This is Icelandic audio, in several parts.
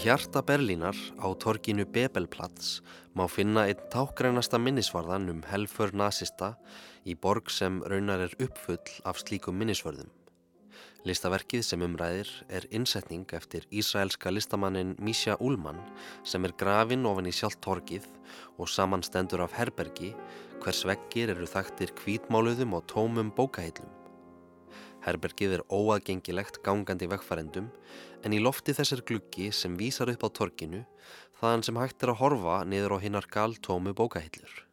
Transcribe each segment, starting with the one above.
hjarta Berlínar á torginu Bebelplatz má finna einn tákrænasta minnisvarðan um helfur nazista í borg sem raunar er uppfull af slíkum minnisvörðum. Listaverkið sem umræðir er innsetning eftir ísraelska listamannin Misha Ullmann sem er grafin ofan í sjálft torgið og samanstendur af herbergi hvers vekkir eru þaktir kvítmáluðum og tómum bókaheilum. Herbergið er óaðgengilegt gangandi vegfærendum en í lofti þessar gluggi sem vísar upp á torkinu þaðan sem hægt er að horfa niður á hinnar galtómu bókahillur.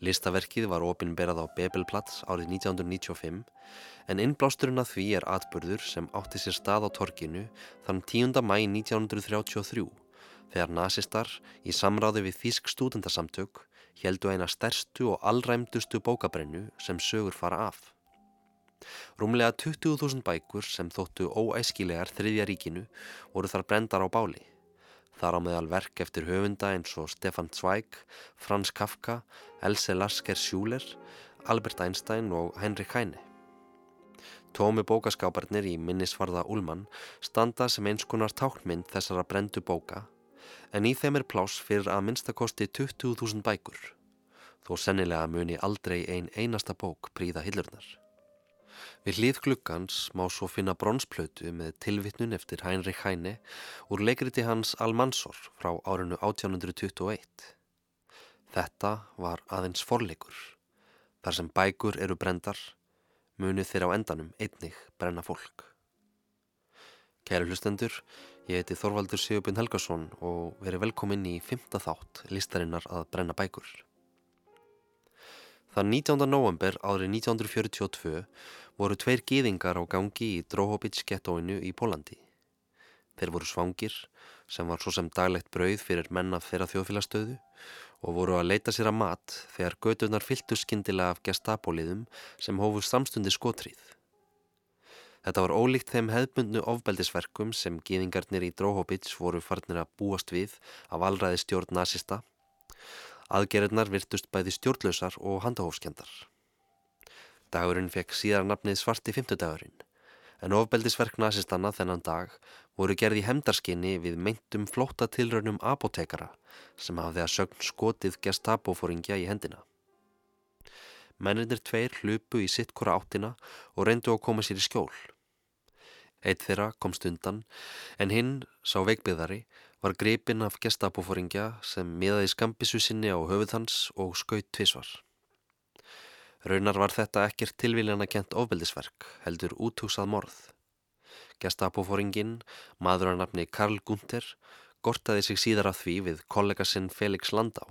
Listaverkið var opinberað á Bebelplatz árið 1995 en innblásturinn að því er atbyrður sem átti sér stað á torkinu þann 10. mæ 1933 þegar nazistar í samráði við Þísk stúdendasamtök heldu eina stærstu og allræmdustu bókabrennu sem sögur fara af. Rúmlega 20.000 bækur sem þóttu óæskilegar þriðja ríkinu voru þar brendar á báli. Þar á meðal verk eftir höfunda eins og Stefan Zweig, Franz Kafka, Else Lasker Schuler, Albert Einstein og Heinrich Heine. Tómi bókaskáparnir í minnisvarða Ullmann standa sem eins konar tákmynd þessara brendu bóka en í þeim er plás fyrir að minnstakosti 20.000 bækur þó sennilega muni aldrei ein einasta bók príða hillurnar. Við hlið glukkans má svo finna bronsplötu með tilvittnun eftir Heinrich Heine úr leikriti hans Almansor frá árinu 1821. Þetta var aðeins forleikur. Þar sem bækur eru brendar, munið þeir á endanum einnig brenna fólk. Kæru hlustendur, ég heiti Þorvaldur Sigurbjörn Helgarsson og veri velkomin í fymta þátt listarinnar að brenna bækur. Þann 19. november árið 1942 voru tveir gýðingar á gangi í Drohobits gettóinu í Pólandi. Þeir voru svangir, sem var svo sem daglegt brauð fyrir menna þeirra þjóðfélagstöðu og voru að leita sér að mat þegar gödunar fylltu skindilega af gestapóliðum sem hófu samstundi skotrið. Þetta var ólíkt þeim hefðbundnu ofbeldisverkum sem gýðingarnir í Drohobits voru farnir að búast við af alræði stjórn nazista. Aðgerðnar virtust bæði stjórnlausar og handahófskjandar. Dagurinn fekk síðar nafnið svarti fymtudagurinn, en ofbeldisverk nazistanna þennan dag voru gerði hemdarskinni við meintum flóta tilraunum apotekara sem hafði að sögn skotið gestabófóringja í hendina. Menninir tveir hlupu í sitt kora áttina og reyndu að koma sér í skjól. Eitt þeirra komst undan, en hinn, sá veikbyðari, var greipinn af gestabófóringja sem miðaði skambisu sinni á höfuð hans og skaut tvísvar. Raunar var þetta ekkert tilvíljana kent ofbeldisverk, heldur útúsað morð. Gestapófóringin, maður að nafni Karl Gunther, gortaði sig síðar af því við kollega sinn Felix Landá.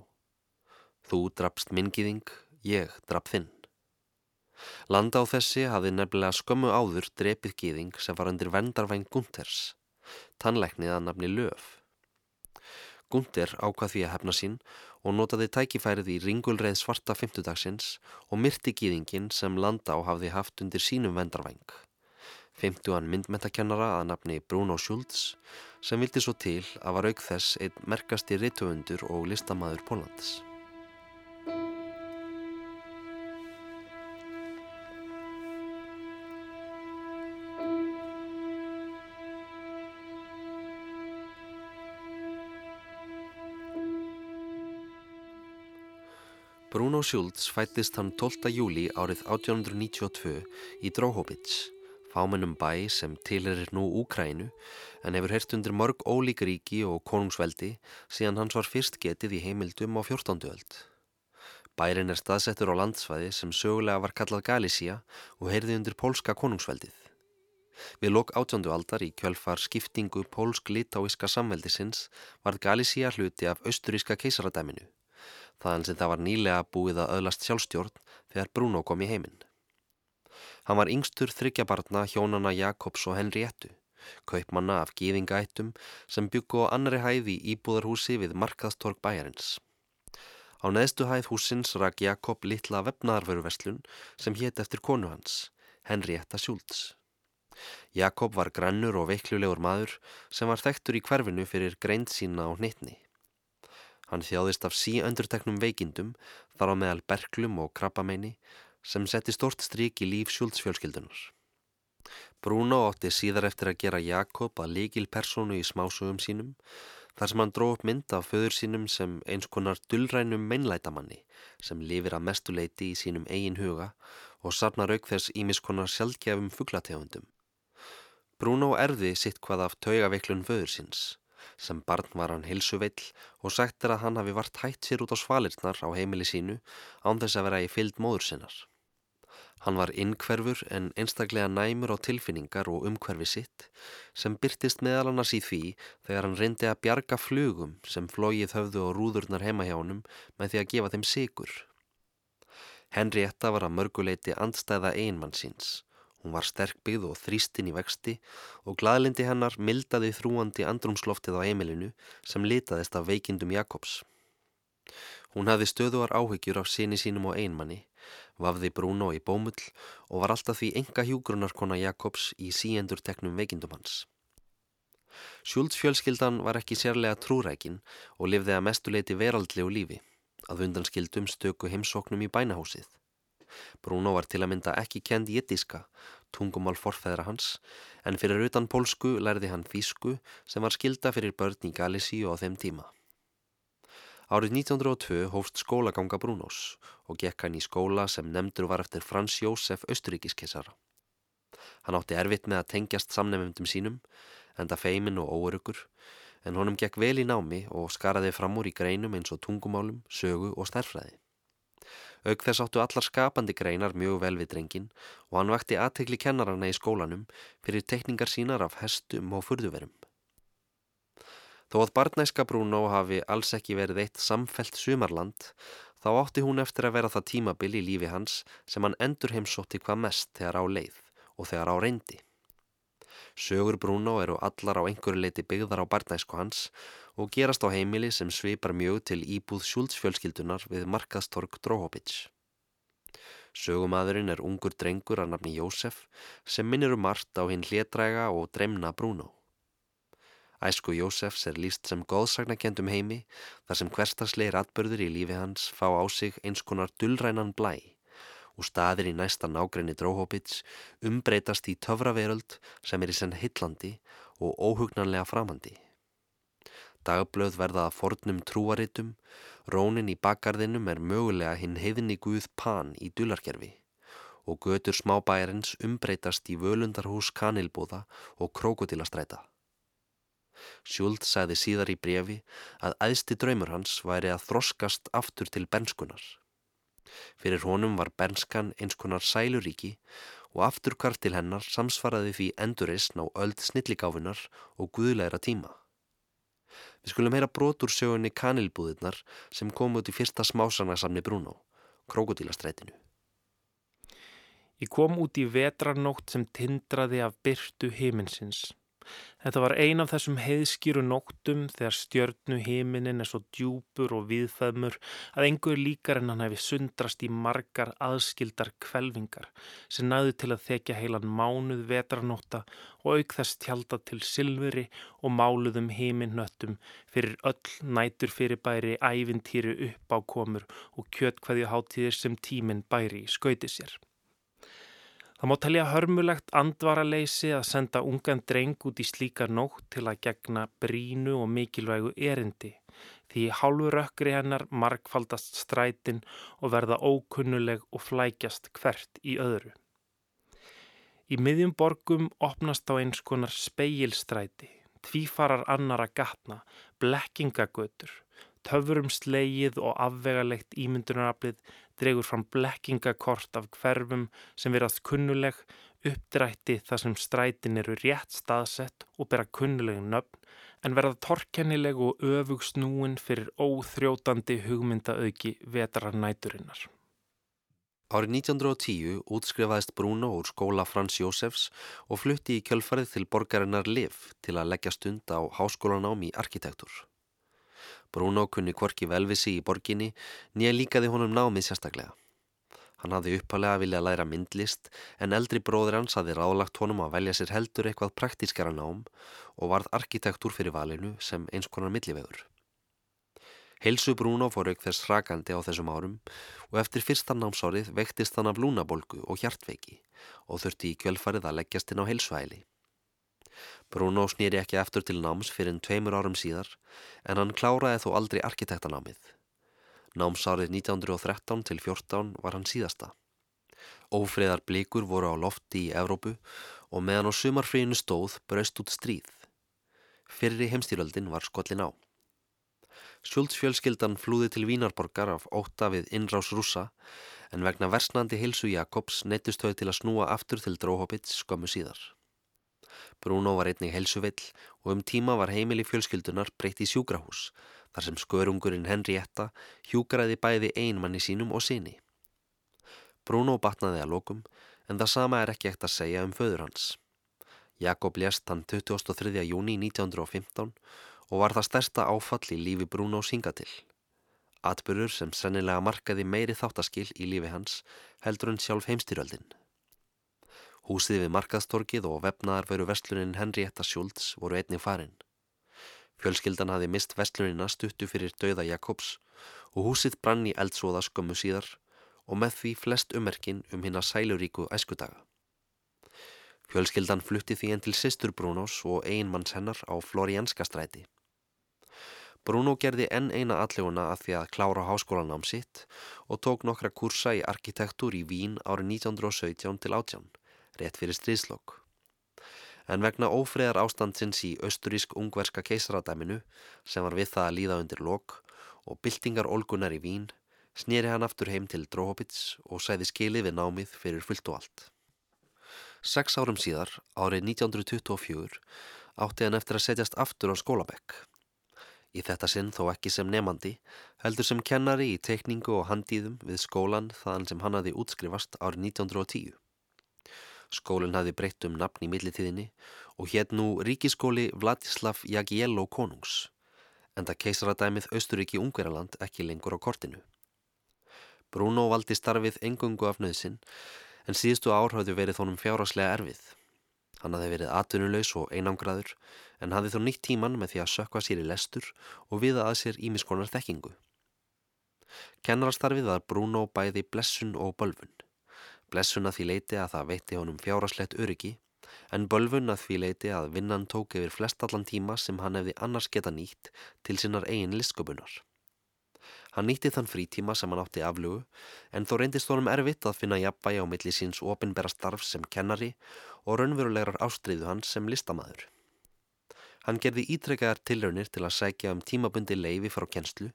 Þú drapst mingiðing, ég drap þinn. Landá þessi hafði nefnilega skömmu áður drepið gýðing sem var undir vendarvæn Gunthers, tannleiknið að nafni Löf. Gunther ákvað því að hefna sín og notaði tækifærið í ringulreið svarta fymtudagsins og myrti gýðingin sem landa á hafði haft undir sínum vendarvæng. Fymtuan myndmentakennara að nafni Bruno Schultz sem vildi svo til að var auk þess einn merkasti rittuundur og listamæður Pólans. Bruno Schultz fættist hann 12. júli árið 1892 í Dróhóbits, fámennum bæ sem tilerir nú Úkrænu en hefur hert undir mörg ólík ríki og konungsveldi síðan hans var fyrst getið í heimildum á 14. öld. Bærin er staðsettur á landsvæði sem sögulega var kallað Galísía og heyrði undir pólska konungsveldið. Við lok átjöndu aldar í kjölfar skiptingu pólsk-litáiska samveldisins varð Galísía hluti af austuríska keisaradæminu þaðan sem það var nýlega búið að öðlast sjálfstjórn þegar Bruno kom í heiminn. Hann var yngstur þryggjabarna hjónana Jakobs og Henriettu, kaupmanna af gýðingaættum sem byggu á annari hæði íbúðarhúsi við markaðstorg bæjarins. Á neðstu hæð húsins rak Jakob litla vefnaðarveruverslun sem hétt eftir konu hans, Henrietta Schultz. Jakob var grannur og veiklulegur maður sem var þekktur í hverfinu fyrir greind sína á hnittni. Hann þjáðist af síöndurteknum veikindum þar á meðal berglum og krabbameini sem setti stort stryk í líf sjúldsfjölskyldunar. Bruno átti síðar eftir að gera Jakob að líkil personu í smásugum sínum þar sem hann dró upp mynd af föður sínum sem eins konar dullrænum meinlætamanni sem lifir að mestuleiti í sínum eigin huga og safnar auk þess ímiskonar sjálfgefum fugglategundum. Bruno erði sitt hvað af taugaveiklun föður síns. Sem barn var hann hilsuveill og sagt er að hann hafi vart hætt sér út á svalirnar á heimili sínu án þess að vera í fylld móður sinnar. Hann var innkverfur en einstaklega næmur á tilfinningar og umhverfi sitt sem byrtist meðal annars í því þegar hann reyndi að bjarga flugum sem flóið höfðu og rúðurnar heima hjá honum með því að gefa þeim sigur. Henrietta var að mörguleiti andstæða einmann síns. Hún var sterkbyggð og þrýstinn í vexti og gladlindi hennar mildaði þrúandi andrumsloftið á Emilinu sem litaðist af veikindum Jakobs. Hún hafði stöðuar áhyggjur af síni sínum og einmanni vafði Bruno í bómull og var alltaf því enga hjúgrunarkona Jakobs í síendur teknum veikindum hans. Sjúldsfjölskyldan var ekki sérlega trúrækin og lifði að mestuleiti veraldlegu lífi, að undanskildum stöku heimsóknum í bænahúsið. Bruno var til að mynda ekki kend jittiska, tungumál forfæðra hans, en fyrir utan pólsku lærði hann þýsku sem var skilda fyrir börn í Galísíu á þeim tíma. Árið 1902 hófst skólaganga Brúnós og gekk hann í skóla sem nefndur var eftir Frans Jósef Östuríkiskessara. Hann átti erfitt með að tengjast samnefndum sínum, enda feimin og óörugur, en honum gekk vel í námi og skaraði fram úr í greinum eins og tungumálum, sögu og stærfræði. Auk þess áttu allar skapandi greinar mjög vel við drengin og hann vakti aðtegli kennarana í skólanum fyrir tekningar sínar af hestum og furðuverum. Þó að barnæska Bruno hafi alls ekki verið eitt samfelt sumarland, þá átti hún eftir að vera það tímabil í lífi hans sem hann endur heimsótti hvað mest þegar á leið og þegar á reyndi. Sögur Bruno eru allar á einhverju leiti byggðar á barnæsku hans og gerast á heimili sem svipar mjög til íbúð sjúldsfjölskyldunar við markaðstorg Dróhópits. Sögumadurinn er ungur drengur að nafni Jósef sem minnir um margt á hinn hlétræga og dremna Bruno. Æsku Jósefs er líst sem góðsagnakendum heimi þar sem hverstarsleir atbörður í lífi hans fá á sig eins konar dullrænan blæ og staðir í næsta nágrenni dróhópits umbreytast í töfraveröld sem er í senn hillandi og óhugnanlega framandi. Dagblöð verða að fornum trúaritum, rónin í bakgarðinum er mögulega hinn heiðinni guð Pan í dullarkerfi og götur smábæjarins umbreytast í völundarhús kanilbúða og krokodilastræta. Sjúld sagði síðar í brefi að æðsti draumur hans væri að þroskast aftur til benskunar. Fyrir honum var benskan eins konar sæluríki og afturkvart til hennar samsvaraði því enduristn á öld snilligáfinar og guðleira tíma. Við skulum heyra brotur sögunni kanilbúðirnar sem kom út í fyrsta smásanarsamni Bruno, krokodílastrætinu. Ég kom út í vetranótt sem tindraði af byrtu heiminsins. Þetta var ein af þessum heiðskýru nóttum þegar stjörnu heiminin er svo djúpur og viðfæðmur að engur líkar en hann hefði sundrast í margar aðskildar kvelvingar sem næðu til að þekja heilan mánuð vetranóta og auk þess tjálta til silfuri og máluðum heiminnöttum fyrir öll nætur fyrirbæri ævintýri uppákomur og kjötkvæðju hátíðir sem tíminn bæri skauti sér. Það má telja hörmulegt andvaraleysi að senda ungan dreng út í slíkar nótt til að gegna brínu og mikilvægu erindi því hálfur ökkri hennar markfaldast strætin og verða ókunnuleg og flækjast hvert í öðru. Í miðjum borgum opnast á eins konar speilstræti, tvífarar annara gatna, blekkingagötur, töfurum slegið og afvegalegt ímyndunaraflið dregur fram blekkingakort af hverfum sem verðast kunnuleg, uppdrætti þar sem strætin eru rétt staðsett og bera kunnulegin nöfn en verða torkennileg og öfug snúin fyrir óþrjótandi hugmyndaauki vetrarnæturinnar. Árið 1910 útskrifaðist Bruno úr skóla Frans Jósefs og flutti í kjölfarið til borgarinnar Liv til að leggja stund á háskólanám í arkitektur. Bruno kunni kvorki velvisi í borginni nýja líkaði honum námið sérstaklega. Hann hafði uppalega viljað læra myndlist en eldri bróður hans hafði ráðlagt honum að velja sér heldur eitthvað praktískara nám og varð arkitektúr fyrir valinu sem eins konar millivegur. Heilsu Bruno fór auk þess hrakandi á þessum árum og eftir fyrsta námsárið vektist hann af lúnabolgu og hjartveiki og þurfti í kjölfarið að leggjast inn á heilsuhæli. Bruno snýri ekki eftir til náms fyrir en tveimur árum síðar en hann kláraði þó aldrei arkitektanámið. Námsárið 1913 til 14 var hann síðasta. Ófriðar blikur voru á lofti í Evrópu og meðan á sumarfríinu stóð braust út stríð. Fyrri heimstýröldin var skollin á. Sjóldsfjölskyldan flúði til Vínarborgar af óta við innrás rúsa en vegna versnandi hilsu Jakobs neittust þau til að snúa aftur til Dróhopits skömmu síðar. Bruno var einnig helsuvill og um tíma var heimili fjölskyldunar breytt í sjúkrahús þar sem skörungurinn Henrietta hjúgraði bæði einmanni sínum og sinni. Bruno batnaði að lokum en það sama er ekki ekkert að segja um föður hans. Jakob lést hann 23. júni 1915 og var það stærsta áfall í lífi Bruno synga til. Atbyrur sem sennilega markaði meiri þáttaskil í lífi hans heldur hann sjálf heimstyröldin. Húsið við markaðstorkið og vefnaðar veru vestlunin Henrietta Schultz voru einnig farin. Fjölskyldan hafi mist vestlunina stuttu fyrir dauða Jakobs og húsið brann í eldsóða skömmu síðar og með því flest ummerkin um hinn að sæluríku æskudaga. Fjölskyldan flutti því en til sýstur Brunos og einmanns hennar á Florianska stræti. Bruno gerði enn eina alleguna að því að klára háskólanám sitt og tók nokkra kursa í arkitektur í Vín árið 1917 til 18, rétt fyrir stríðslokk. En vegna ófriðar ástandsins í austurísk-ungverska keisaradæminu sem var við það að líða undir lok og byltingar olgunar í Vín snýri hann aftur heim til Dróhopits og sæði skilið við námið fyrir fullt og allt. Seks árum síðar, árið 1924, átti hann eftir að setjast aftur á skólabekk. Í þetta sinn þó ekki sem nefandi, heldur sem kennari í teikningu og handíðum við skólan þaðan sem hann hafi útskrifast árið 1910. Skólinn hafi breytt um nafn í millitíðinni og hétt nú Ríkiskóli Vladislav Jagiello konungs, en það keisaradæmið Östuríki Ungveraland ekki lengur á kortinu. Bruno valdi starfið engungu af nöðsinn, en síðustu ár hafði verið þónum fjáraslega erfið. Hann hafði verið atvinnulegs og einangraður en hafði þó nýtt tíman með því að sökva sér í lestur og viða að sér ímiskonar þekkingu. Kennarastarfið var Bruno bæði blessun og bölfun. Blessun að því leiti að það veitti honum fjáraslegt öryggi en bölfun að því leiti að vinnan tók yfir flest allan tíma sem hann hefði annars geta nýtt til sinnar eigin listsköpunar. Hann nýtti þann frítíma sem hann átti aflugu en þó reyndist honum erfitt að finna jafnvægi á milli síns ofinbera starf sem kennari og raunverulegar ástriðu hans sem listamæður. Hann gerði ítrekkaðar tilraunir til að sækja um tímabundi leifi frá kennslu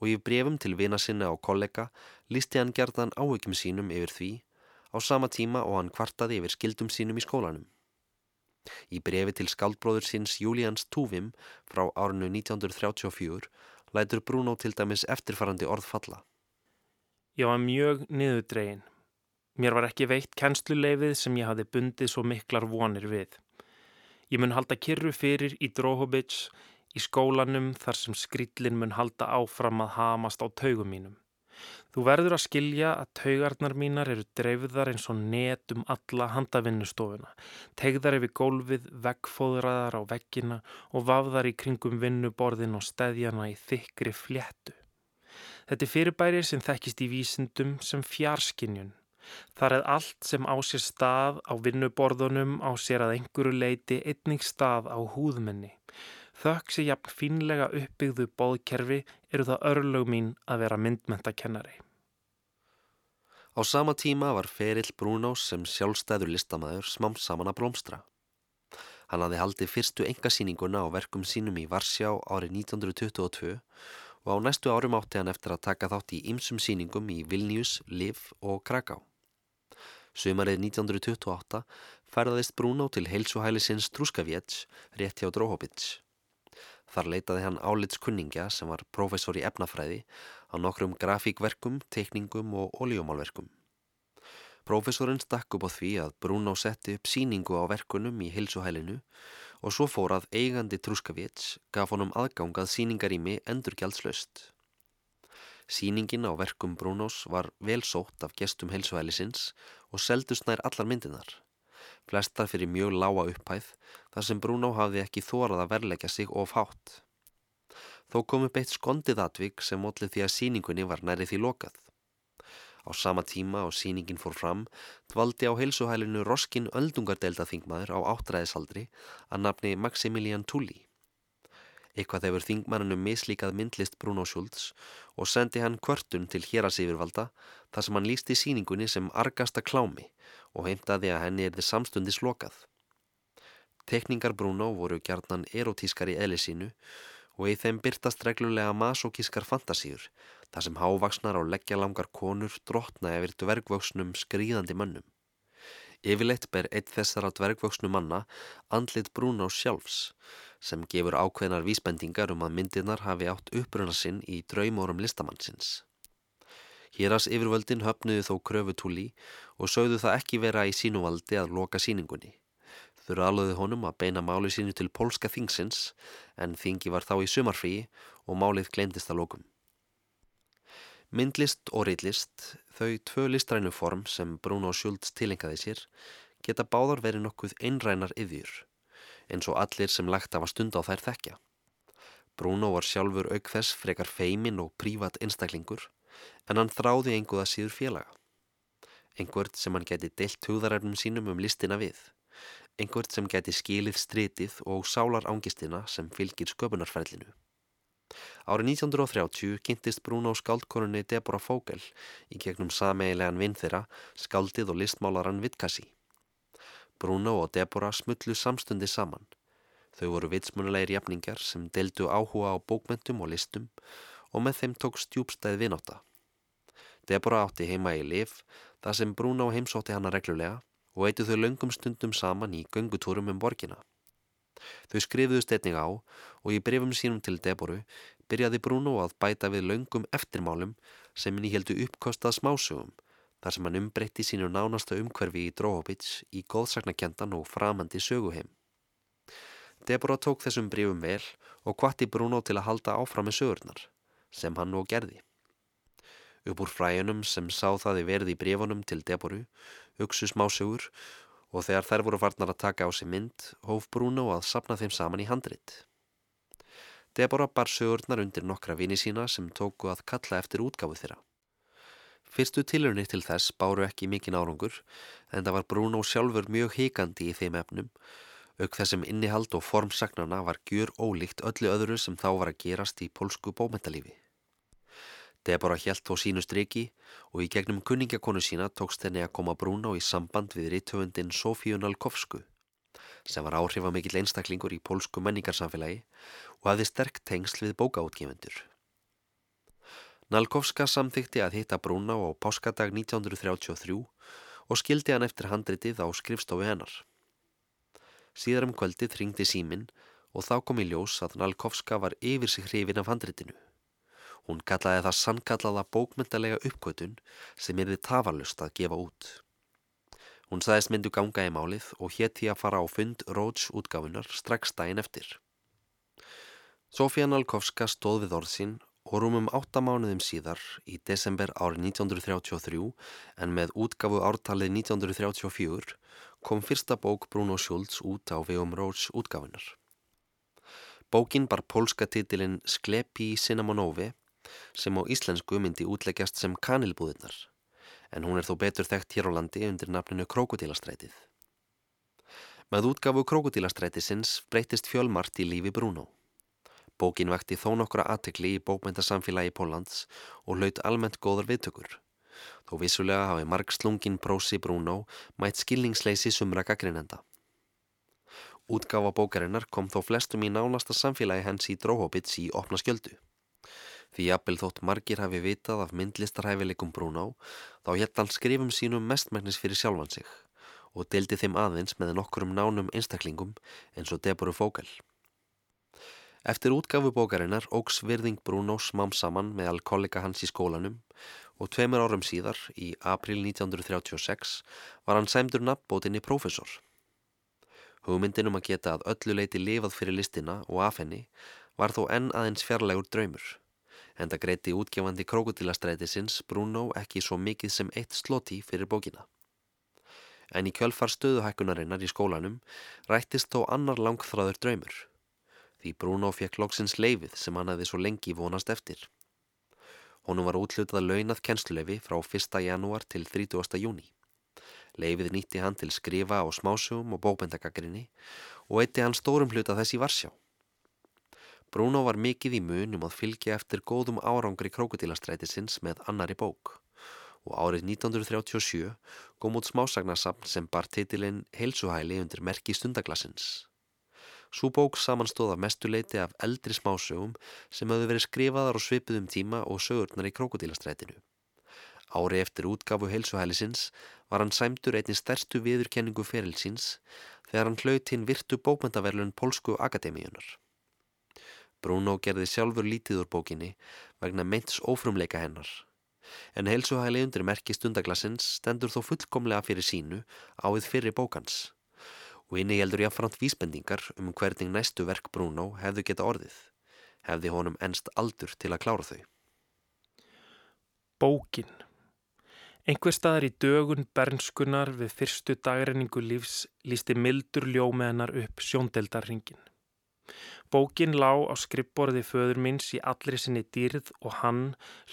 og í brefum til vina sinna og kollega lísti hann gerðan áhyggjum sínum yfir því á sama tíma og hann kvartaði yfir skildum sínum í skólanum. Í brefi til skaldbróður síns Júlíans Túvim frá árinu 1934 lætur Bruno til dæmis eftirfarandi orð falla. Ég var mjög niðurdregin. Mér var ekki veitt kennsluleifið sem ég hafi bundið svo miklar vonir við. Ég mun halda kyrru fyrir í Dróhobits í skólanum þar sem skrillin mun halda áfram að hamast á taugum mínum. Þú verður að skilja að taugarnar mínar eru dreifðar eins og net um alla handavinnustofuna, tegðar yfir gólfið, veggfóðraðar á veggina og vafðar í kringum vinnuborðin og steðjana í þykri fléttu. Þetta er fyrirbæri sem þekkist í vísindum sem fjarskinjun. Þar er allt sem á sér stað á vinnuborðunum á sér að einhverju leiti einnig stað á húðmenni. Þökk sem jafn fínlega uppbyggðu bóðkerfi eru það örlög mín að vera myndmentakennari. Á sama tíma var ferill Brúnós sem sjálfstæður listamæður smám saman að blómstra. Hann hafði haldið fyrstu engasýninguna á verkum sínum í Varsjá árið 1922 og á næstu árum átti hann eftir að taka þátt í ymsum síningum í Vilnius, Liv og Kraká. Sumarið 1928 ferðaðist Brúnó til heilsuhælisins Trúskavéts rétt hjá Dróhobits. Þar leitaði hann álits kunningja sem var profesor í efnafræði á nokkrum grafíkverkum, teikningum og ólíumálverkum. Profesorinn stakk upp á því að Bruno setti upp síningu á verkunum í hilsuhælinu og svo fór að eigandi Trúskavéts gaf honum aðgangað síningarými endurgjaldslaust. Síningin á verkum Brunos var vel sótt af gestum hilsuhælisins og seldust nær allar myndinar flestar fyrir mjög lága upphæð þar sem Bruno hafði ekki þórað að verleggja sig of hátt. þó kom upp eitt skondið atvik sem mótlið því að síningunni var næri því lokað. Á sama tíma og síningin fór fram dvaldi á heilsuhælinu Roskin öldungardeldaþingmaður á áttræðisaldri að nafni Maximilian Tulli. Eitthvað hefur þingmannunum mislíkað myndlist Bruno Schultz og sendi hann kvörtun til hérasífirvalda þar sem hann lísti síningunni sem argasta klámi og heimtaði að henni er þið samstundis lokað. Tekningar Bruno voru gjarnan erotískar í eðli sínu og í þeim byrtast reglulega masokískar fantasíur þar sem hávaksnar á leggja langar konur drotna efir dvergvöksnum skrýðandi mönnum. Yfirleitt ber eitt þessara dvergvöksnu manna andlit Bruno sjálfs sem gefur ákveðnar vísbendingar um að myndirnar hafi átt uppruna sinn í draumórum listamannsins. Héras yfirvöldin höfnuðu þó kröfutúli og sögðu það ekki vera í sínuvaldi að loka síningunni. Þau ráluði honum að beina máli sínu til pólska þingsins en þingi var þá í sumarfríi og málið glemdist að lókum. Myndlist og reitlist, þau tvö listrænu form sem Bruno Schultz tilengaði sér, geta báðar verið nokkuð einrænar yfir, eins og allir sem lagt af að stunda á þær þekkja. Bruno var sjálfur auk þess frekar feimin og prívat einstaklingur, en hann þráði einhverða síður félaga. Einhvert sem hann geti deilt hugðararnum sínum um listina við einhvert sem geti skilið stritið og sálar ángistina sem fylgir sköpunarferlinu. Árið 1930 kynntist Bruno skáldkorunni Deborah Fogel í gegnum sameigilegan vinn þeirra, skáldið og listmálaran Vitkassi. Bruno og Deborah smullu samstundi saman. Þau voru vitsmunulegir jafningar sem deldu áhuga á bókmentum og listum og með þeim tók stjúbstæð vináta. Deborah átti heima í Liv, þar sem Bruno heimsótti hana reglulega og eittu þau löngum stundum saman í göngutúrum um borgina. Þau skrifuðu stetning á og í brefum sínum til Deboru byrjaði Bruno að bæta við löngum eftirmálum sem henni heldu uppkostað smásugum þar sem hann umbreytti sínu nánasta umhverfi í Dróhópits í góðsaknakendan og framandi söguheim. Debora tók þessum brefum vel og kvatti Bruno til að halda áfram með sögurnar sem hann nú gerði. Upp úr fræjunum sem sá það í verði í brefunum til Deboru hugsu smásögur og þegar þær voru farnar að taka á sig mynd hóf Bruno að sapna þeim saman í handrit. Deborah bar sögurnar undir nokkra vini sína sem tóku að kalla eftir útgáfu þeirra. Fyrstu tilurni til þess báru ekki mikinn árangur en það var Bruno sjálfur mjög híkandi í þeim efnum auk þessum innihald og formsagnana var gjur ólíkt öllu öðru sem þá var að gerast í pólsku bómentalífi. Deborah hjælt þó sínu striki og í gegnum kunningakonu sína tókst henni að koma Bruno í samband við rittöfundin Sofíu Nalkovsku sem var áhrifamikill einstaklingur í pólsku menningarsamfélagi og hafði sterk tengsl við bókaútgefendur. Nalkovska samþykti að hitta Bruno á páskadag 1933 og skildi hann eftir handritið á skrifstofu hennar. Síðar um kvöldið ringdi símin og þá kom í ljós að Nalkovska var yfir sig hrifin af handritinu. Hún kallaði það sannkallaða bókmyndalega uppkvötun sem er þið tafarlust að gefa út. Hún saðist myndu ganga í málið og hétti að fara á fund Róðs útgáfinar strax daginn eftir. Sofía Nalkovska stóð við orð sín og rúmum áttamánuðum síðar í desember árið 1933 en með útgafu ártalið 1934 kom fyrsta bók Bruno Schultz út á vegum Róðs útgáfinar. Bókin bar pólska titilinn Sklepi í Cinnamonovi sem á íslensku myndi útleggjast sem kanilbúðirnar en hún er þó betur þekkt hér á landi undir nafninu Krokodílastrætið. Með útgafu Krokodílastrætisins breytist fjölmart í lífi Bruno. Bókin vekti þó nokkura aðtekli í bókmyndasamfélagi Pólans og laut almennt góðar viðtökur. Þó vissulega hafi marg slungin prósi Bruno mætt skilningsleisi sumra gaggrinenda. Útgafa bókarinnar kom þó flestum í nánasta samfélagi hens í Dróhópits í opna skjöldu. Því jafnvel þótt margir hafi vitað af myndlistarhæfileikum Bruno þá hétt hann skrifum sínum mestmæknis fyrir sjálfan sig og deldi þeim aðeins með nokkurum nánum einstaklingum eins og Deboru Fogel. Eftir útgafu bókarinnar ógs virðing Bruno smám saman með all kollega hans í skólanum og tveimur árum síðar, í april 1936, var hann sæmdur nafnbótinni profesor. Hugmyndin um að geta að öllu leiti lifað fyrir listina og af henni var þó enn aðeins fjarlægur draumur en það greiti útgefandi krokodilastrætisins Bruno ekki svo mikið sem eitt sloti fyrir bókina. En í kjölfar stöðuhækkunarinnar í skólanum rættist þó annar langþráður draumur. því Bruno fekk loksins leifið sem hann hefði svo lengi vonast eftir. Honum var útlutað launað kennsluleifi frá 1. janúar til 30. júni. Leifið nýtti hann til skrifa á smásugum og bókbendagagrinni og eitti hann stórum hluta þess í Varsjá. Bruno var mikið í mun um að fylgja eftir góðum árangri krókudílastrætisins með annari bók og árið 1937 kom út smásagnasafn sem bar titilinn Heilsuhæli undir merki stundaglassins. Sú bók samanstóða mestuleiti af eldri smásögum sem höfðu verið skrifaðar á svipuðum tíma og sögurnar í krokodílastrætinu. Ári eftir útgafu heilsuhælisins var hann sæmtur einnig stærstu viðurkenningu ferilsins þegar hann hlaut hinn virtu bókmyndaverlun Polsku Akademíunar. Bruno gerði sjálfur lítið úr bókinni vegna meints ófrumleika hennar. En heilsuhæli undir merki stundaglassins stendur þó fullkomlega fyrir sínu áið fyrir bókans og inni heldur jáfnframt vísbendingar um hvernig næstu verk Bruno hefðu geta orðið. Hefði honum ennst aldur til að klára þau. Bókin Einhver staðar í dögun bernskunar við fyrstu dagrenningu lífs lísti mildur ljómeðanar upp sjóndeldarringin. Bókin lá á skrippborði föður minns í allri sinni dýrð og hann,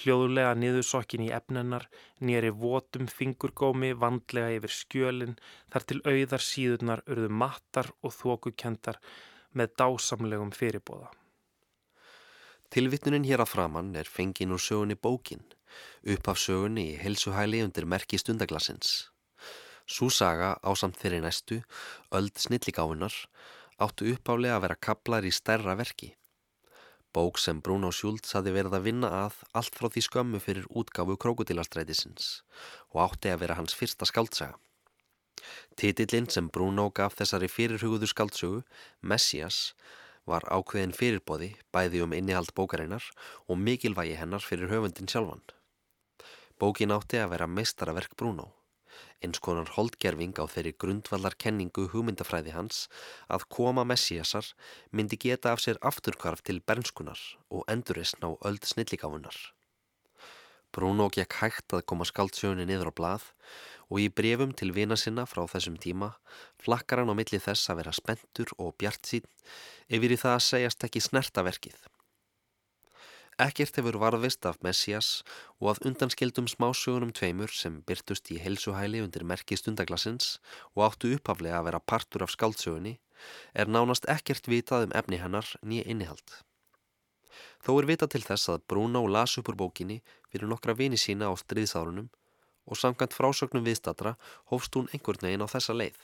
hljóðulega niðursokkin í efnennar, nýri votum fingurgómi vandlega yfir skjölinn þar til auðar síðurnar urðu mattar og þókukendar með dásamlegum fyrirbóða. Tilvittnunin hér að framann er fengin úr sögunni bókin, upp af sögunni í helsuhæli undir merki stundaglassins. Sú saga á samt þeirri næstu, öld snilligáinar, áttu uppálega að vera kaplar í stærra verki. Bók sem Bruno Schultz hafi verið að vinna að allt frá því skömmu fyrir útgáfu krokodilastrætisins og átti að vera hans fyrsta skaldsaga. Titillinn sem Bruno gaf þessari fyrirhuguðu skaldsögu, Messias, var ákveðin fyrirbóði bæði um innihald bókarinnar og mikilvægi hennar fyrir höfundin sjálfan. Bókin átti að vera meistaraverk Bruno eins konar holdgerfing á þeirri grundvallar kenningu hugmyndafræði hans að koma Messiasar myndi geta af sér afturkvarf til bernskunar og endurist ná öld snilligáfunar. Bruno gekk hægt að koma skaldsjónu niður á blað og í brefum til vina sinna frá þessum tíma flakkar hann á milli þess að vera spentur og bjart sín yfir í það að segjast ekki snertaverkið. Ekkert hefur varðvist af Messias og að undanskildum smásögunum tveimur sem byrtust í helsuhæli undir merki stundaglassins og áttu upphaflega að vera partur af skaldsögunni er nánast ekkert vitað um efni hennar nýja innihald. Þó er vitað til þess að Bruno las upp úr bókinni fyrir nokkra vini sína á stríðsárunum og samkvæmt frásögnum viðstatra hófst hún einhvern veginn á þessa leið.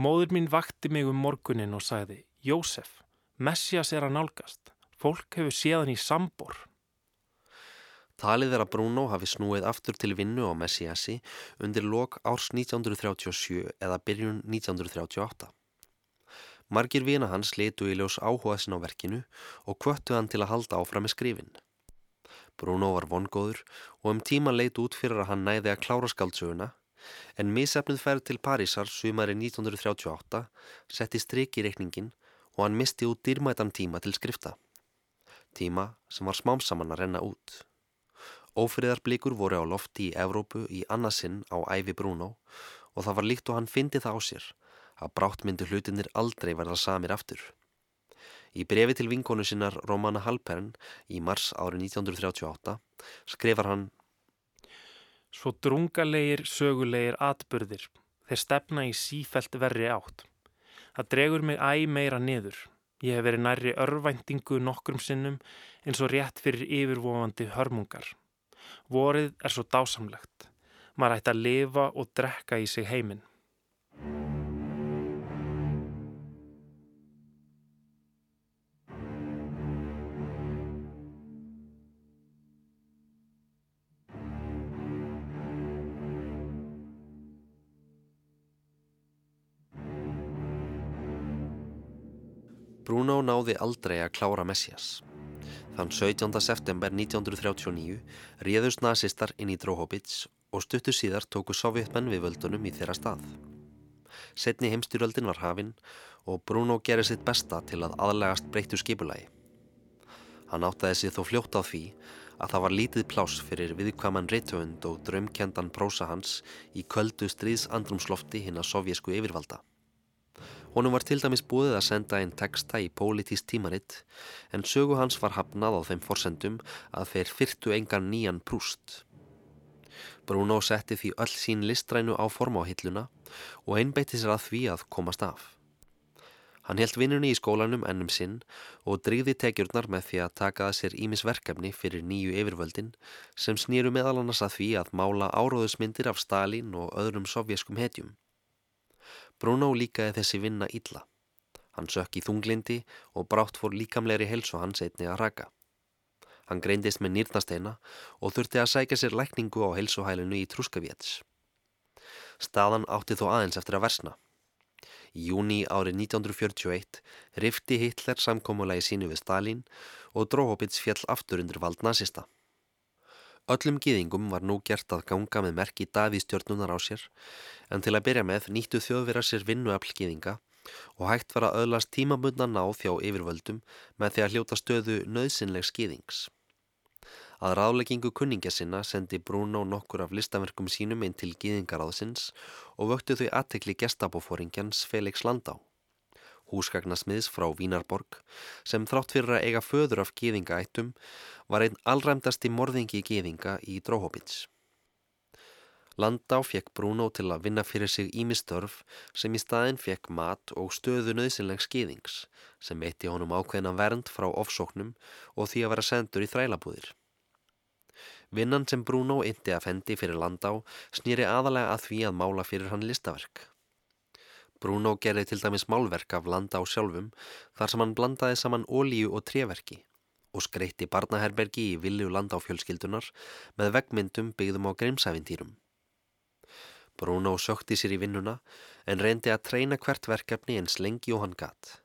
Móður mín vakti mig um morgunin og sagði Jósef, Messias er að nálgast. Fólk hefur séðan í sambor. Talið er að Bruno hafi snúið aftur til vinnu á Messiasi undir lok árs 1937 eða byrjun 1938. Margir vina hans letu í ljós áhuga sin á verkinu og kvöttu hann til að halda áfram með skrifin. Bruno var vongóður og um tíma leit út fyrir að hann næði að klára skaldsöguna en misefnuð færð til Parísar sumari 1938 setti stryk í reikningin og hann misti út dýrmætan tíma til skrifta tíma sem var smám saman að renna út. Ófriðarblikur voru á lofti í Evrópu í annarsinn á æfi Bruno og það var líkt og hann fyndi það á sér að bráttmyndu hlutinir aldrei verða samir aftur. Í brefi til vinkonu sinnar Romana Halpern í mars árið 1938 skrifar hann Svo drungalegir, sögulegir atbyrðir, þeir stefna í sífelt verri átt. Það dregur mig æg meira niður. Ég hef verið nærri örvæntingu nokkrum sinnum eins og rétt fyrir yfirvofandi hörmungar. Vorið er svo dásamlegt. Maður ætti að lifa og drekka í sig heiminn. Bruno náði aldrei að klára Messias. Þann 17. september 1939 réðust nazistar inn í Dróhóbits og stuttu síðar tóku sovjetmenn við völdunum í þeirra stað. Setni heimstyröldin var hafinn og Bruno gerði sitt besta til að aðlegast breyttu skipulagi. Hann áttaði sig þó fljótt á því að það var lítið plás fyrir viðkvaman reytöfund og draumkendan prósa hans í köldu stríðsandrumslofti hinn að sovjesku yfirvalda Honum var til dæmis búið að senda einn texta í pólitíst tímaritt en sögu hans var hafnað á þeim forsendum að þeir fyrtu engan nýjan prúst. Bruno setti því öll sín listrænu á form á hilluna og einbeitti sér að því að komast af. Hann held vinnunni í skólanum ennum sinn og drýði tekjurnar með því að taka að sér ímis verkefni fyrir nýju yfirvöldin sem snýru meðal annars að því að mála áróðusmyndir af Stalin og öðrum sovjeskum hetjum. Bruno líkaði þessi vinna illa. Hann sökk í þunglindi og brátt fór líkamleiri helsu hans einni að raka. Hann greindist með nýrnasteina og þurfti að sækja sér lækningu á helsuhælinu í Trúskavéts. Staðan átti þó aðeins eftir að versna. Í júni árið 1941 rifti Hitler samkómulagi sínu við Stalin og Dróhópits fjall aftur undir vald nazista. Öllum gýðingum var nú gert að ganga með merki Davíðstjörnunar á sér en til að byrja með nýttu þjóðverðar sér vinnuafl gýðinga og hægt var að öðlast tímabundna náð þjá yfirvöldum með því að hljóta stöðu nöðsynlegs gýðings. Að ráðleggingu kunningja sinna sendi Bruno nokkur af listaverkum sínum inn til gýðingaráðsins og vöktu þau aðtekli gestabófóringjans Felix Landá. Húsgagnasmiðs frá Vínarborg sem þrátt fyrir að eiga föður af gýðingaættum var einn allræmdasti morðingi gýðinga í Dróhópins. Landá fekk Bruno til að vinna fyrir sig ímistörf sem í staðin fekk mat og stöðu nöðsynlegs gýðings sem eitti honum ákveðna vernd frá ofsóknum og því að vera sendur í þrælabúðir. Vinnan sem Bruno yndi að fendi fyrir landá snýri aðalega að því að mála fyrir hann listaverk. Bruno gerði til dæmis málverk af landá sjálfum þar sem hann blandaði saman ólíu og treverki og skreitti barnaherbergi í vilju landáfjölskyldunar með vegmyndum byggðum á greimsæfintýrum. Bruno sökti sér í vinnuna en reyndi að treyna hvert verkefni eins lengi og hann gatt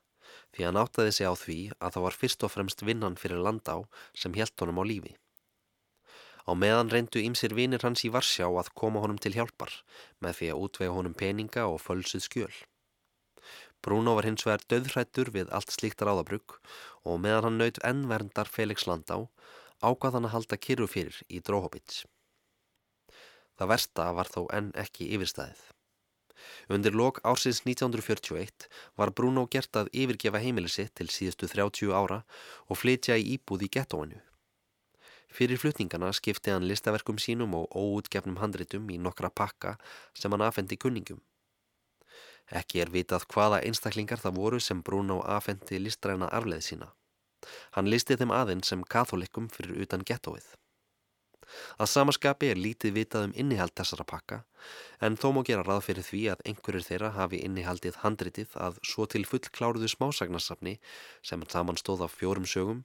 því hann áttaði sig á því að það var fyrst og fremst vinnan fyrir landá sem helt honum á lífi. Á meðan reyndu ýmsir vinir hans í Varsjá að koma honum til hjálpar með því að útvega honum peninga og fölsuð skjöl. Bruno var hins vegar döðrættur við allt slíkt ráðabrugg og meðan hann naut ennverndar Felix Landá ákvað hann að halda kyrru fyrir í Dróhópits. Það versta var þó enn ekki yfirstæðið. Undir lok ársins 1941 var Bruno gert að yfirgefa heimilisitt til síðustu 30 ára og flytja í íbúð í gettóinu. Fyrir flutningana skipti hann listaverkum sínum og óutgefnum handritum í nokkra pakka sem hann afhendi kunningum. Ekki er vitað hvaða einstaklingar það voru sem Bruno afhendi listræna arleð sína. Hann listi þeim aðeins sem katholikum fyrir utan gettóið. Að samaskapi er lítið vitað um innihald þessara pakka en þó má gera ráð fyrir því að einhverjur þeirra hafi innihaldið handritið að svo til fullkláruðu smásagnasafni sem saman stóð á fjórum sögum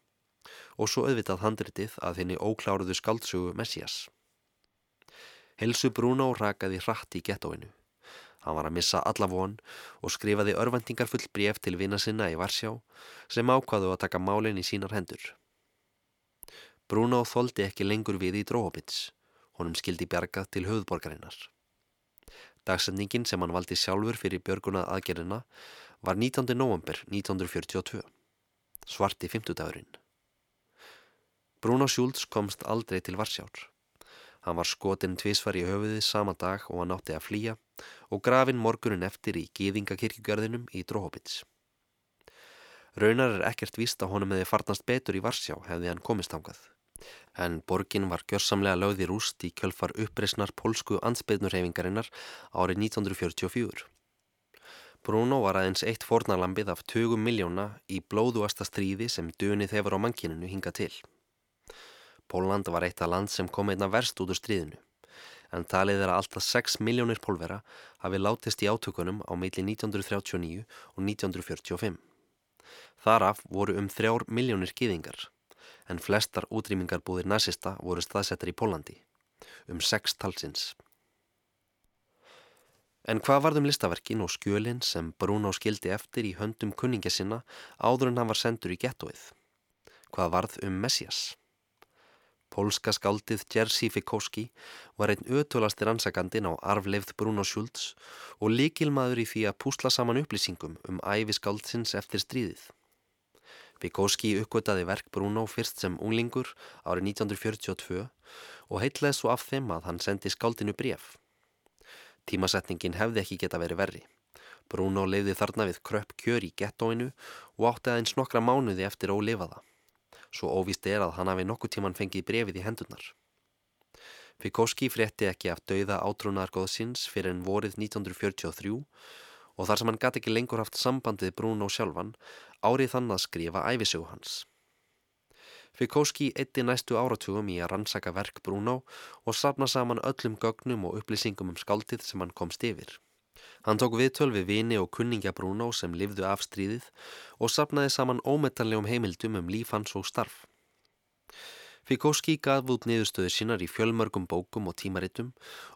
og svo auðvitað handritið að henni ókláruðu skaldsögu Messias. Helsu Bruno rakaði hratt í gettóinu. Hann var að missa alla von og skrifaði örvendingar full bref til vina sinna í Varsjá sem ákvaðu að taka málinn í sínar hendur. Bruno þóldi ekki lengur við í Dróhobits, honum skildi bjargað til höfðborgarinnar. Dagsendingin sem hann valdi sjálfur fyrir björguna aðgerina var 19. november 1942, svarti fymtudagurinn. Bruno Schultz komst aldrei til Varsjár. Hann var skotinn tvísvar í höfuðið sama dag og hann átti að flýja og grafin morgunin eftir í Gýðingakirkjugarðinum í Dróhópits. Raunar er ekkert víst að honum hefði farnast betur í Varsjá hefði hann komist ángað. En borgin var gjörsamlega lögði rúst í kjölfar uppreysnar pólsku anspeðnurhefingarinnar árið 1944. Bruno var aðeins eitt fornalambið af 20 miljóna í blóðuasta stríði sem dönið hefur á mankininu hinga til. Póland var eitt af land sem kom einna verst út úr stríðinu, en talið er að alltaf 6 miljónir pólvera hafi látist í átökunum á meili 1939 og 1945. Þaraf voru um 3 miljónir gýðingar, en flestar útrýmingarbúðir nazista voru staðsettar í Pólandi, um 6 talsins. En hvað varðum listaverkin og skjölinn sem Bruno skildi eftir í höndum kunningja sinna áður en hann var sendur í gettóið? Hvað varð um Messias? Pólska skáldið Jerzy Fikowski var einn ötulastir ansakandin á arfleifð Bruno Schultz og líkilmaður í því að púsla saman upplýsingum um æfi skáldsins eftir stríðið. Fikowski uppgötaði verk Bruno fyrst sem unglingur árið 1942 og heitlaði svo af þeim að hann sendi skáldinu bref. Tímasetningin hefði ekki geta verið verri. Bruno leiði þarna við kröpp kjör í gettóinu og átti aðeins nokkra mánuði eftir ólifaða. Svo óvist er að hann hafi nokkuð tíman fengið brefið í hendunar. Fikowski frétti ekki af dauða átrúnaðargóðsins fyrir en vorið 1943 og þar sem hann gæti ekki lengur haft sambandið Bruno sjálfan árið þann að skrifa æfisögu hans. Fikowski eitti næstu áratugum í að rannsaka verk Bruno og safna saman öllum gögnum og upplýsingum um skaldið sem hann komst yfir. Hann tók viðtöl við vini og kunningja Bruno sem livðu af stríðið og sapnaði saman ómetanlegum heimildum um líf hans og starf. Fikowski gaf út niðurstöðu sínar í fjölmörgum bókum og tímaritum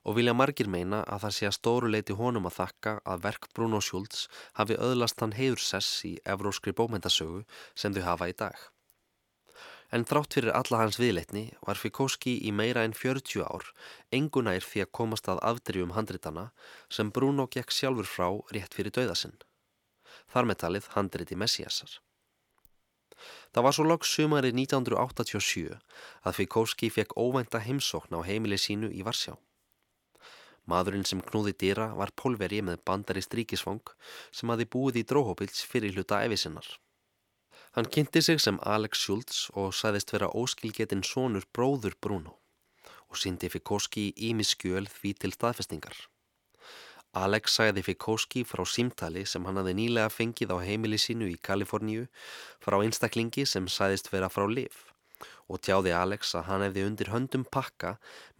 og vilja margir meina að það sé að stóru leiti honum að þakka að verk Bruno Schultz hafi öðlast hann heiðursess í evróskri bókmyndasögu sem þau hafa í dag. En þrátt fyrir alla hans viðleitni var Fikowski í meira en 40 ár engunær því að komast að afdrifum handritana sem Bruno gekk sjálfur frá rétt fyrir dauðasinn. Þar með talið handriti Messiasar. Það var svo loks sumari 1987 að Fikowski fekk óvænta heimsókn á heimili sínu í Varsjá. Maðurinn sem knúði dýra var pólveri með bandarist ríkisfang sem hafi búið í dróhópils fyrir hluta efisinnar. Hann kynnti sig sem Alex Schultz og sæðist vera óskilgetinn sonur bróður Bruno og síndi Fikowski ími skjöl því til staðfestingar. Alex sæði Fikowski frá símtali sem hann hafi nýlega fengið á heimili sínu í Kaliforníu frá einstaklingi sem sæðist vera frá liv og tjáði Alex að hann hefði undir höndum pakka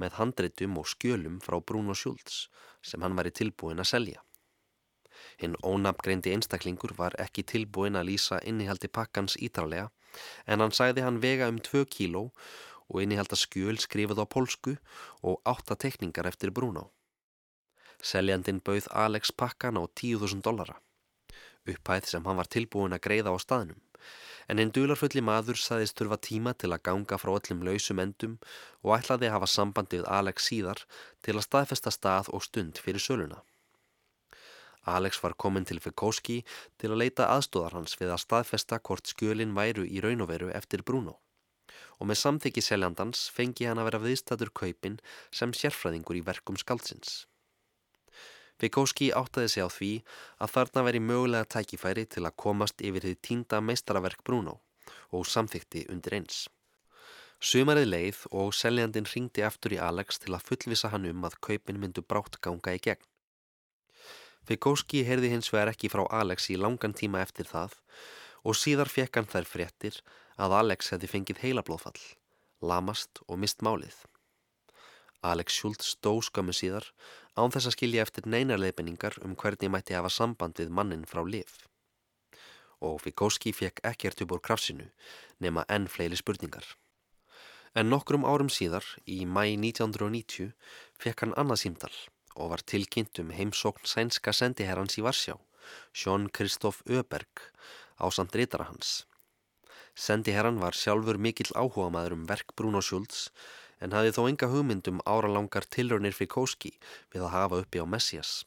með handreitum og skjölum frá Bruno Schultz sem hann væri tilbúin að selja. Hinn ónafngreindi einstaklingur var ekki tilbúin að lýsa innihaldi pakkans ítralega en hann sæði hann vega um 2 kíló og innihalda skjöl skrifað á polsku og 8 tekningar eftir Bruno. Seljandin bauð Alex pakkan á 10.000 dollara, upphæð sem hann var tilbúin að greiða á staðnum, en hinn dularfulli maður sæðist þurfa tíma til að ganga frá öllum lausum endum og ætlaði að hafa sambandi við Alex síðar til að staðfesta stað og stund fyrir söluna. Alex var komin til Fikowski til að leita aðstóðar hans við að staðfesta hvort skjölin væru í raun og veru eftir Bruno og með samþyggi seljandans fengi hann að vera viðstætur kaupin sem sérfræðingur í verkum skaldsins. Fikowski áttaði sig á því að þarna veri mögulega tækifæri til að komast yfir því tínda meistaraverk Bruno og samþykti undir eins. Sumarið leið og seljandin ringdi aftur í Alex til að fullvisa hann um að kaupin myndu brátt ganga í gegn. Fikowski heyrði hins vegar ekki frá Alex í langan tíma eftir það og síðar fekk hann þær fréttir að Alex hefði fengið heilablóðfall, lamast og mist málið. Alex Schultz stó skömmu síðar án þess að skilja eftir neinarleifinningar um hvernig mætti hafa samband við mannin frá liv. Og Fikowski fekk ekkert upp úr krafsinu nema enn fleili spurningar. En nokkrum árum síðar, í mæ 1990, fekk hann annað símdal og var tilkynnt um heimsókn sænska sendiherrans í Varsjá, Sjón Kristóf Öberg, á samt reytara hans. Sendiherran var sjálfur mikill áhuga maður um verk Bruno Schultz en hafði þó enga hugmyndum áralangar tilraunir Fikowski við að hafa uppi á Messias.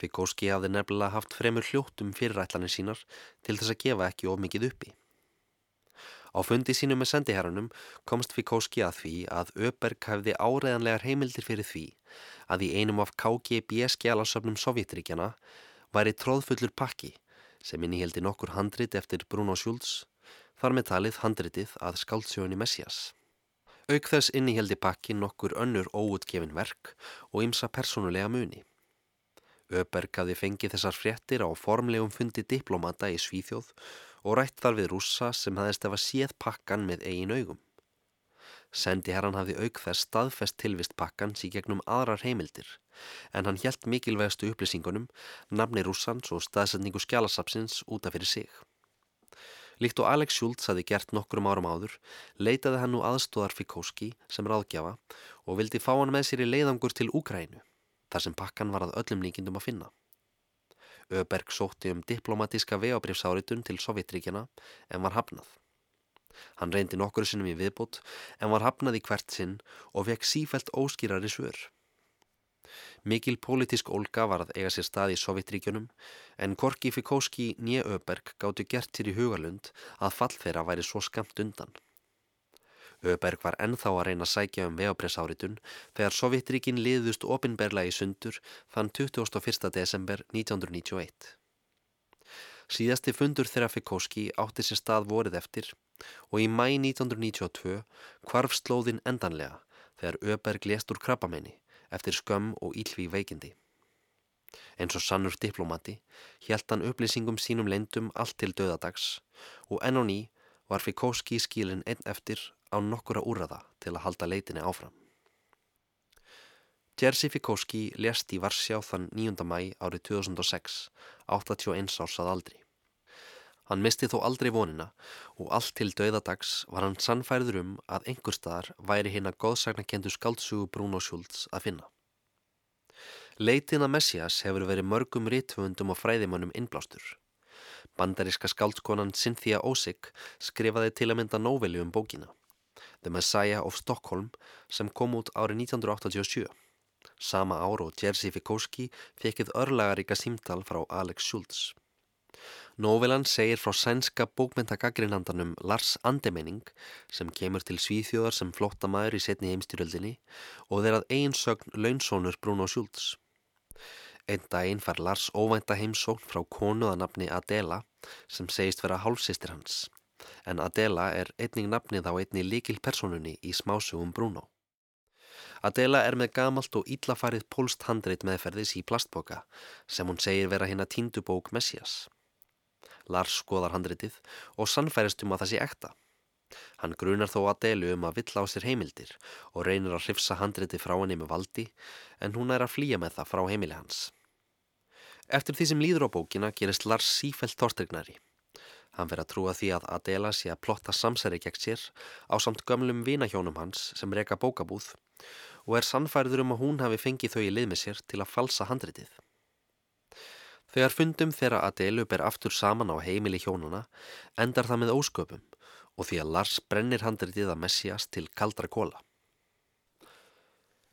Fikowski hafði nefnilega haft fremur hljóttum fyrirætlanir sínar til þess að gefa ekki of mikið uppi. Á fundi sínu með sendiherranum komst Fikowski að því að Öberg hafði áreðanlegar heimildir fyrir því að í einum af KGB skjálasöfnum Sovjetríkjana væri tróðfullur pakki sem innihildi nokkur handrit eftir Bruno Schultz, þar með talið handritið að skáldsjóni Messias. Auk þess innihildi pakki nokkur önnur óutgefin verk og ymsa personulega muni. Öberg hafði fengið þessar fréttir á formlegum fundi diplomata í Svíþjóð og rætt þar við rússa sem hafðist ef að séð pakkan með eigin augum. Sendi herran hafði auk þess staðfest tilvist pakkans í gegnum aðrar heimildir en hann hjælt mikilvægastu upplýsingunum, nafni rússans og staðsetningu skjálasapsins útaf fyrir sig. Líkt og Alex Schultz hafi gert nokkrum árum áður, leitaði hann nú aðstóðar Fikowski sem ráðgjafa og vildi fá hann með sér í leiðangur til Úkrænu, þar sem pakkan var að öllum líkindum að finna. Öberg sótti um diplomatíska vegabrifsáritun til Sovjetríkjana en var hafnað. Hann reyndi nokkur sinnum í viðbútt en var hafnað í hvert sinn og fekk sífælt óskýrari svör. Mikil pólitísk ólga var að eiga sér stað í Sovjetríkjunum en Korki Fikowski nýja Öberg gáttu gert til í hugalund að fall þeirra væri svo skamt undan. Öberg var ennþá að reyna að sækja um vegapressáritun þegar Sovjetríkin liðust opinberlega í sundur þann 21. desember 1991. Síðasti fundur þeirra Fikóski átti sér stað vorið eftir og í mæ 1992 kvarf slóðin endanlega þegar Öberg lést úr krabbamenni eftir skömm og ílvi veikindi. Eins og sannur diplomati hjælt hann upplýsingum sínum lendum allt til döðadags og enn og ný var Fikóski skílinn einn eftir á nokkura úrraða til að halda leitinni áfram. Jerzy Fikóski lést í Varsjá þann 9. mæ árið 2006, 81 árs að aldri. Hann misti þó aldrei vonina og allt til döðadags var hann sannfærður um að einhver staðar væri hinn að góðsagnakendu skaldsugu Bruno Schultz að finna. Leitin að Messias hefur verið mörgum rítvöndum og fræðimannum innblástur. Bandaríska skáldskonan Cynthia Osik skrifaði til að mynda nóveli um bókina The Messiah of Stockholm sem kom út árið 1987. Sama ár og Jerzy Fikowski fekið örlagaríka símtal frá Alex Schultz. Nóvelan segir frá sænska bókmyndagaggrinandanum Lars Andemeining sem kemur til Svíþjóðar sem flottamæður í setni heimstyröldinni og þeirrað einsögn launsónur Bruno Schultz. Einn daginn far Lars óvænta heimsókn frá konuðanapni Adela sem segist vera hálfsistir hans. En Adela er einning nafnið á einni líkil personunni í smásugum Bruno. Adela er með gamalt og íllafarið pólst handreit meðferðis í plastboka sem hún segir vera hinn að tíndubók Messias. Lars skoðar handreitið og sannfærist um að það sé ekta. Hann grunar þó Adelu um að vill á sér heimildir og reynir að hrifsa handriti frá henni með valdi en hún er að flýja með það frá heimili hans. Eftir því sem líður á bókina gerist Lars sífælt torstrygnari. Hann verður að trúa því að Adela sé að plotta samsæri gegn sér á samt gömlum vinahjónum hans sem reyka bókabúð og er sannfærður um að hún hafi fengið þau í lið með sér til að falsa handritið. Þegar fundum þeirra Adelu ber aftur saman á heimili hjónuna endar það með ósköpum og því að Lars brennir handritið að Messias til kaldra kóla.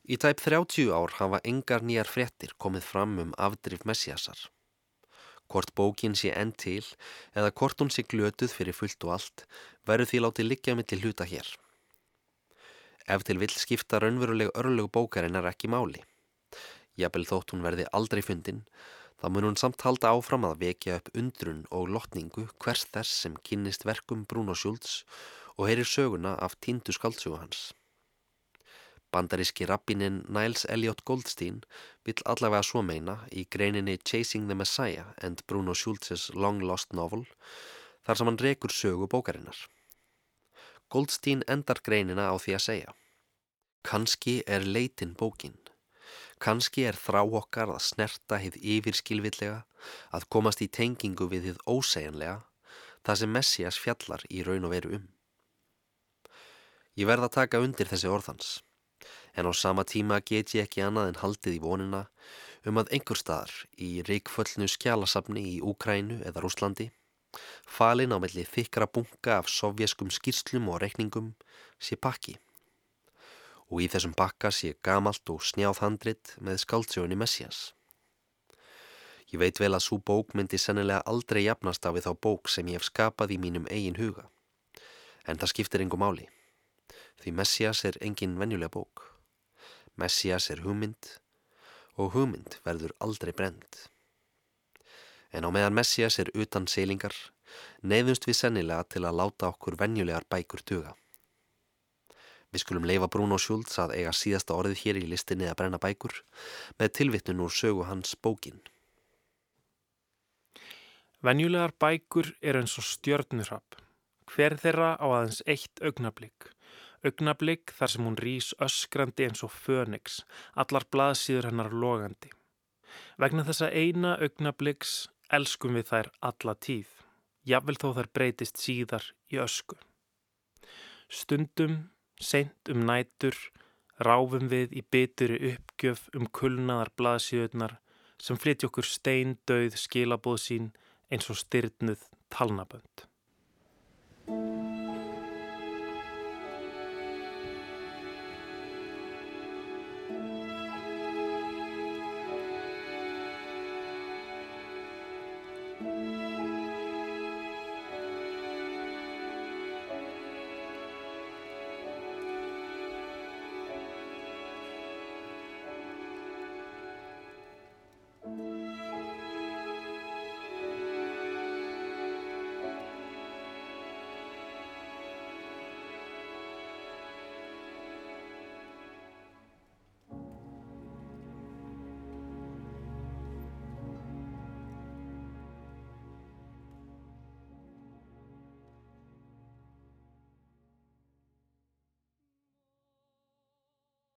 Í tæp 30 ár hafa engar nýjar fréttir komið fram um afdrif Messiasar. Hvort bókin sé enn til eða hvort hún sé glötuð fyrir fullt og allt verður því látið liggja mig til hluta hér. Ef til vill skipta raunveruleg örlög bókarinn er ekki máli. Jafnvel þótt hún verði aldrei fundin þá mun hún samt halda áfram að vekja upp undrun og lotningu hvers þess sem kynnist verkum Bruno Schultz og heyrir söguna af tíndu skaldsögu hans. Bandaríski rappinin Niles Elliot Goldstein vill allavega svo meina í greininni Chasing the Messiah and Bruno Schultz's Long Lost Novel þar sem hann rekur sögu bókarinnar. Goldstein endar greinina á því að segja Kanski er leitin bókin Kanski er þrá okkar að snerta hið yfirskilvillega, að komast í tengingu við hið ósegjanlega, það sem Messias fjallar í raun og veru um. Ég verða að taka undir þessi orðans, en á sama tíma get ég ekki annað en haldið í vonina um að einhver staðar í reikföllnu skjálasafni í Úkrænu eða Rúslandi, falin á melli þykra bunga af sovjeskum skýrslum og reikningum, sé pakki og í þessum bakka sé gamalt og snjáð handrit með skáldsjóni Messias. Ég veit vel að svo bók myndi sennilega aldrei jafnast af þá bók sem ég hef skapað í mínum eigin huga. En það skiptir engum máli. Því Messias er engin venjulega bók. Messias er hugmynd og hugmynd verður aldrei brend. En á meðan Messias er utan seilingar, neyðumst við sennilega til að láta okkur venjulegar bækur tuga. Við skulum leifa Bruno Schultz að eiga síðasta orðið hér í listinni að brenna bækur með tilvittun úr sögu hans bókin. Venjulegar bækur er eins og stjörnurrapp. Hver þeirra á aðeins eitt augnablík. Augnablík þar sem hún rýs öskrandi eins og fönix, allar blaðsýður hennar logandi. Vegna þessa eina augnablíks elskum við þær alla tíð. Jafnvel þó þær breytist síðar í ösku. Stundum Seint um nætur ráfum við í bituri uppgjöf um kulnaðar blaðsjöðnar sem flytja okkur stein döið skilabóð sín eins og styrnuð talnabönd.